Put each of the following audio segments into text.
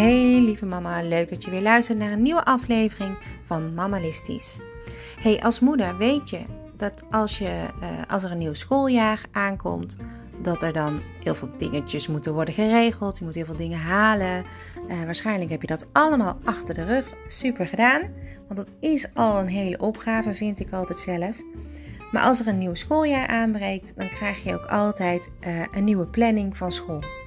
Hey lieve mama, leuk dat je weer luistert naar een nieuwe aflevering van Mamalistisch. Hey, als moeder weet je dat als, je, uh, als er een nieuw schooljaar aankomt, dat er dan heel veel dingetjes moeten worden geregeld. Je moet heel veel dingen halen. Uh, waarschijnlijk heb je dat allemaal achter de rug. Super gedaan, want dat is al een hele opgave, vind ik altijd zelf. Maar als er een nieuw schooljaar aanbreekt, dan krijg je ook altijd uh, een nieuwe planning van school.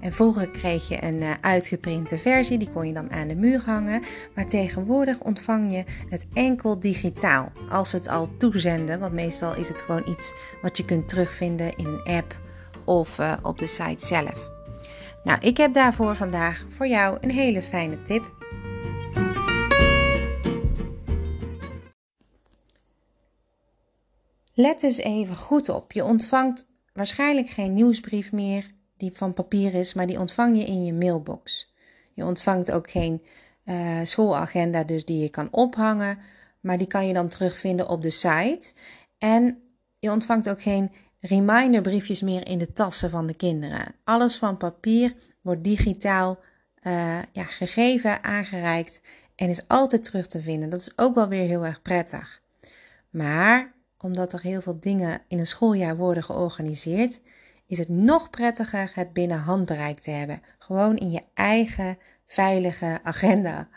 En vroeger kreeg je een uh, uitgeprinte versie, die kon je dan aan de muur hangen. Maar tegenwoordig ontvang je het enkel digitaal. Als het al toezenden, want meestal is het gewoon iets wat je kunt terugvinden in een app of uh, op de site zelf. Nou, ik heb daarvoor vandaag voor jou een hele fijne tip. Let dus even goed op. Je ontvangt waarschijnlijk geen nieuwsbrief meer die van papier is, maar die ontvang je in je mailbox. Je ontvangt ook geen uh, schoolagenda, dus die je kan ophangen, maar die kan je dan terugvinden op de site. En je ontvangt ook geen reminderbriefjes meer in de tassen van de kinderen. Alles van papier wordt digitaal uh, ja, gegeven, aangereikt en is altijd terug te vinden. Dat is ook wel weer heel erg prettig. Maar omdat er heel veel dingen in een schooljaar worden georganiseerd, is het nog prettiger het binnen handbereik te hebben. Gewoon in je eigen veilige agenda.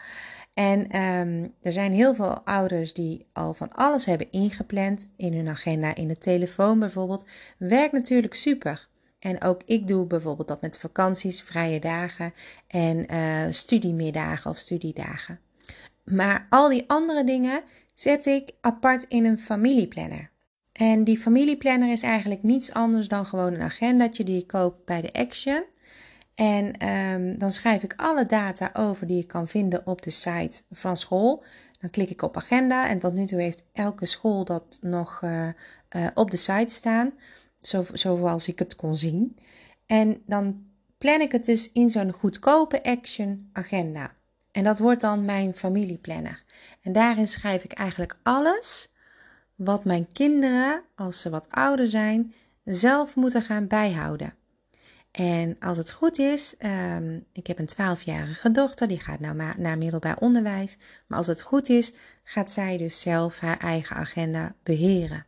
En um, er zijn heel veel ouders die al van alles hebben ingepland in hun agenda, in de telefoon bijvoorbeeld. Werkt natuurlijk super. En ook ik doe bijvoorbeeld dat met vakanties, vrije dagen en uh, studiemiddagen of studiedagen. Maar al die andere dingen zet ik apart in een familieplanner. En die familieplanner is eigenlijk niets anders dan gewoon een agendaatje die je koopt bij de Action. En um, dan schrijf ik alle data over die ik kan vinden op de site van school. Dan klik ik op agenda en tot nu toe heeft elke school dat nog uh, uh, op de site staan, zo, zoals ik het kon zien. En dan plan ik het dus in zo'n goedkope Action agenda. En dat wordt dan mijn familieplanner. En daarin schrijf ik eigenlijk alles wat mijn kinderen, als ze wat ouder zijn, zelf moeten gaan bijhouden. En als het goed is, um, ik heb een 12-jarige dochter, die gaat nou naar middelbaar onderwijs. Maar als het goed is, gaat zij dus zelf haar eigen agenda beheren.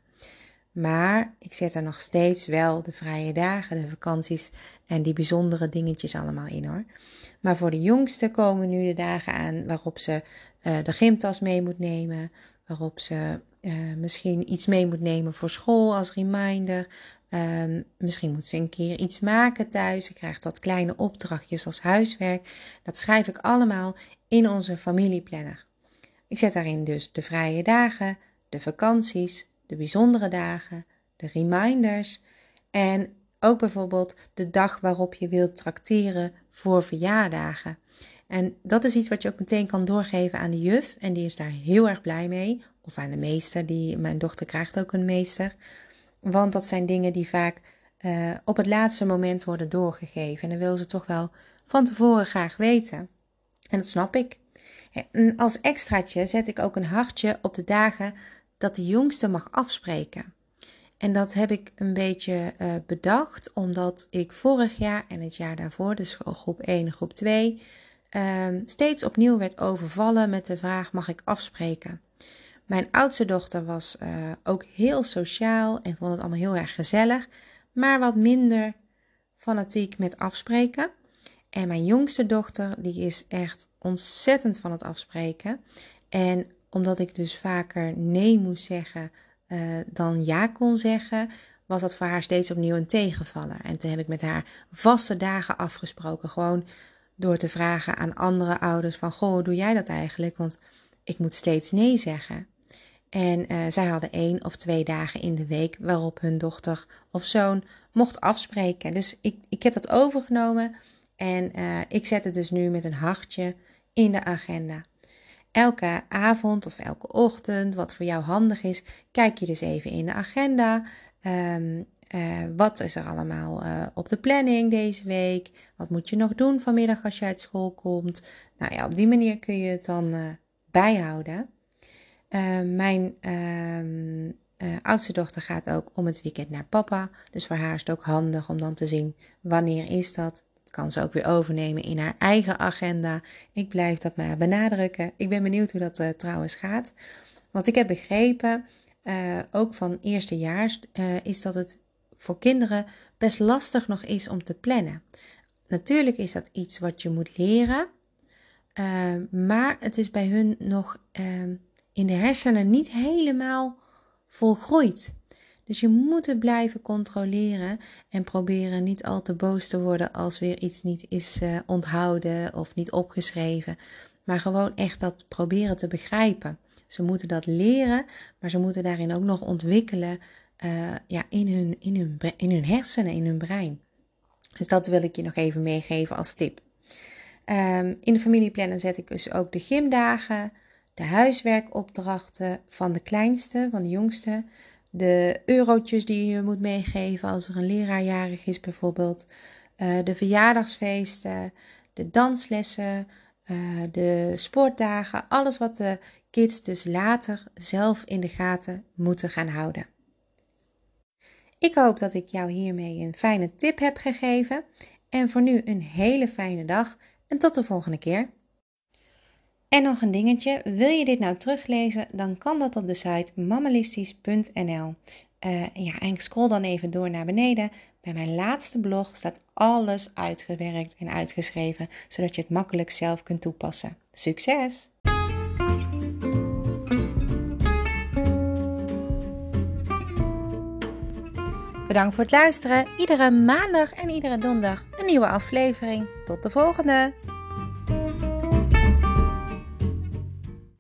Maar ik zet er nog steeds wel de vrije dagen, de vakanties en die bijzondere dingetjes allemaal in hoor. Maar voor de jongste komen nu de dagen aan waarop ze uh, de gymtas mee moet nemen, waarop ze uh, misschien iets mee moet nemen voor school als reminder. Um, misschien moet ze een keer iets maken thuis. Ze krijgt wat kleine opdrachtjes als huiswerk. Dat schrijf ik allemaal in onze familieplanner. Ik zet daarin dus de vrije dagen, de vakanties, de bijzondere dagen, de reminders en ook bijvoorbeeld de dag waarop je wilt trakteren voor verjaardagen. En dat is iets wat je ook meteen kan doorgeven aan de juf. En die is daar heel erg blij mee. Of aan de meester. Die, mijn dochter krijgt ook een meester. Want dat zijn dingen die vaak uh, op het laatste moment worden doorgegeven. En dan wil ze toch wel van tevoren graag weten. En dat snap ik. En als extraatje zet ik ook een hartje op de dagen dat de jongste mag afspreken. En dat heb ik een beetje uh, bedacht, omdat ik vorig jaar en het jaar daarvoor, dus groep 1 en groep 2, um, steeds opnieuw werd overvallen met de vraag: mag ik afspreken? Mijn oudste dochter was uh, ook heel sociaal en vond het allemaal heel erg gezellig, maar wat minder fanatiek met afspreken. En mijn jongste dochter, die is echt ontzettend van het afspreken. En omdat ik dus vaker nee moest zeggen uh, dan ja kon zeggen, was dat voor haar steeds opnieuw een tegenvaller. En toen heb ik met haar vaste dagen afgesproken. Gewoon door te vragen aan andere ouders van, goh, doe jij dat eigenlijk? Want ik moet steeds nee zeggen. En uh, zij hadden één of twee dagen in de week waarop hun dochter of zoon mocht afspreken. Dus ik, ik heb dat overgenomen en uh, ik zet het dus nu met een hartje in de agenda. Elke avond of elke ochtend, wat voor jou handig is, kijk je dus even in de agenda. Um, uh, wat is er allemaal uh, op de planning deze week? Wat moet je nog doen vanmiddag als je uit school komt? Nou ja, op die manier kun je het dan uh, bijhouden. mijn ehm, oudste dochter gaat ook om het weekend naar papa. Dus voor haar is het ook handig om dan te zien wanneer is dat. Kan ze ook weer overnemen in haar eigen agenda. Ik blijf dat maar benadrukken. Ik ben benieuwd hoe dat uh, trouwens gaat. Wat ik heb begrepen, uh, ook van eerstejaars, uh, is dat het voor kinderen best lastig nog is om te plannen. Natuurlijk is dat iets wat je moet leren, maar het is bij hun nog in de hersenen niet helemaal volgroeid. Dus je moet het blijven controleren en proberen niet al te boos te worden als weer iets niet is uh, onthouden of niet opgeschreven. Maar gewoon echt dat proberen te begrijpen. Ze moeten dat leren, maar ze moeten daarin ook nog ontwikkelen uh, ja, in, hun, in, hun, in hun hersenen, in hun brein. Dus dat wil ik je nog even meegeven als tip. Um, in de familieplanner zet ik dus ook de gymdagen, de huiswerkopdrachten van de kleinste, van de jongste, de eurotjes die je moet meegeven als er een leraar jarig is bijvoorbeeld, uh, de verjaardagsfeesten, de danslessen, uh, de sportdagen, alles wat de kids dus later zelf in de gaten moeten gaan houden. Ik hoop dat ik jou hiermee een fijne tip heb gegeven en voor nu een hele fijne dag en tot de volgende keer. En nog een dingetje, wil je dit nou teruglezen, dan kan dat op de site mammalistisch.nl. Uh, ja, en scroll dan even door naar beneden. Bij mijn laatste blog staat alles uitgewerkt en uitgeschreven, zodat je het makkelijk zelf kunt toepassen. Succes! Bedankt voor het luisteren. Iedere maandag en iedere donderdag een nieuwe aflevering. Tot de volgende!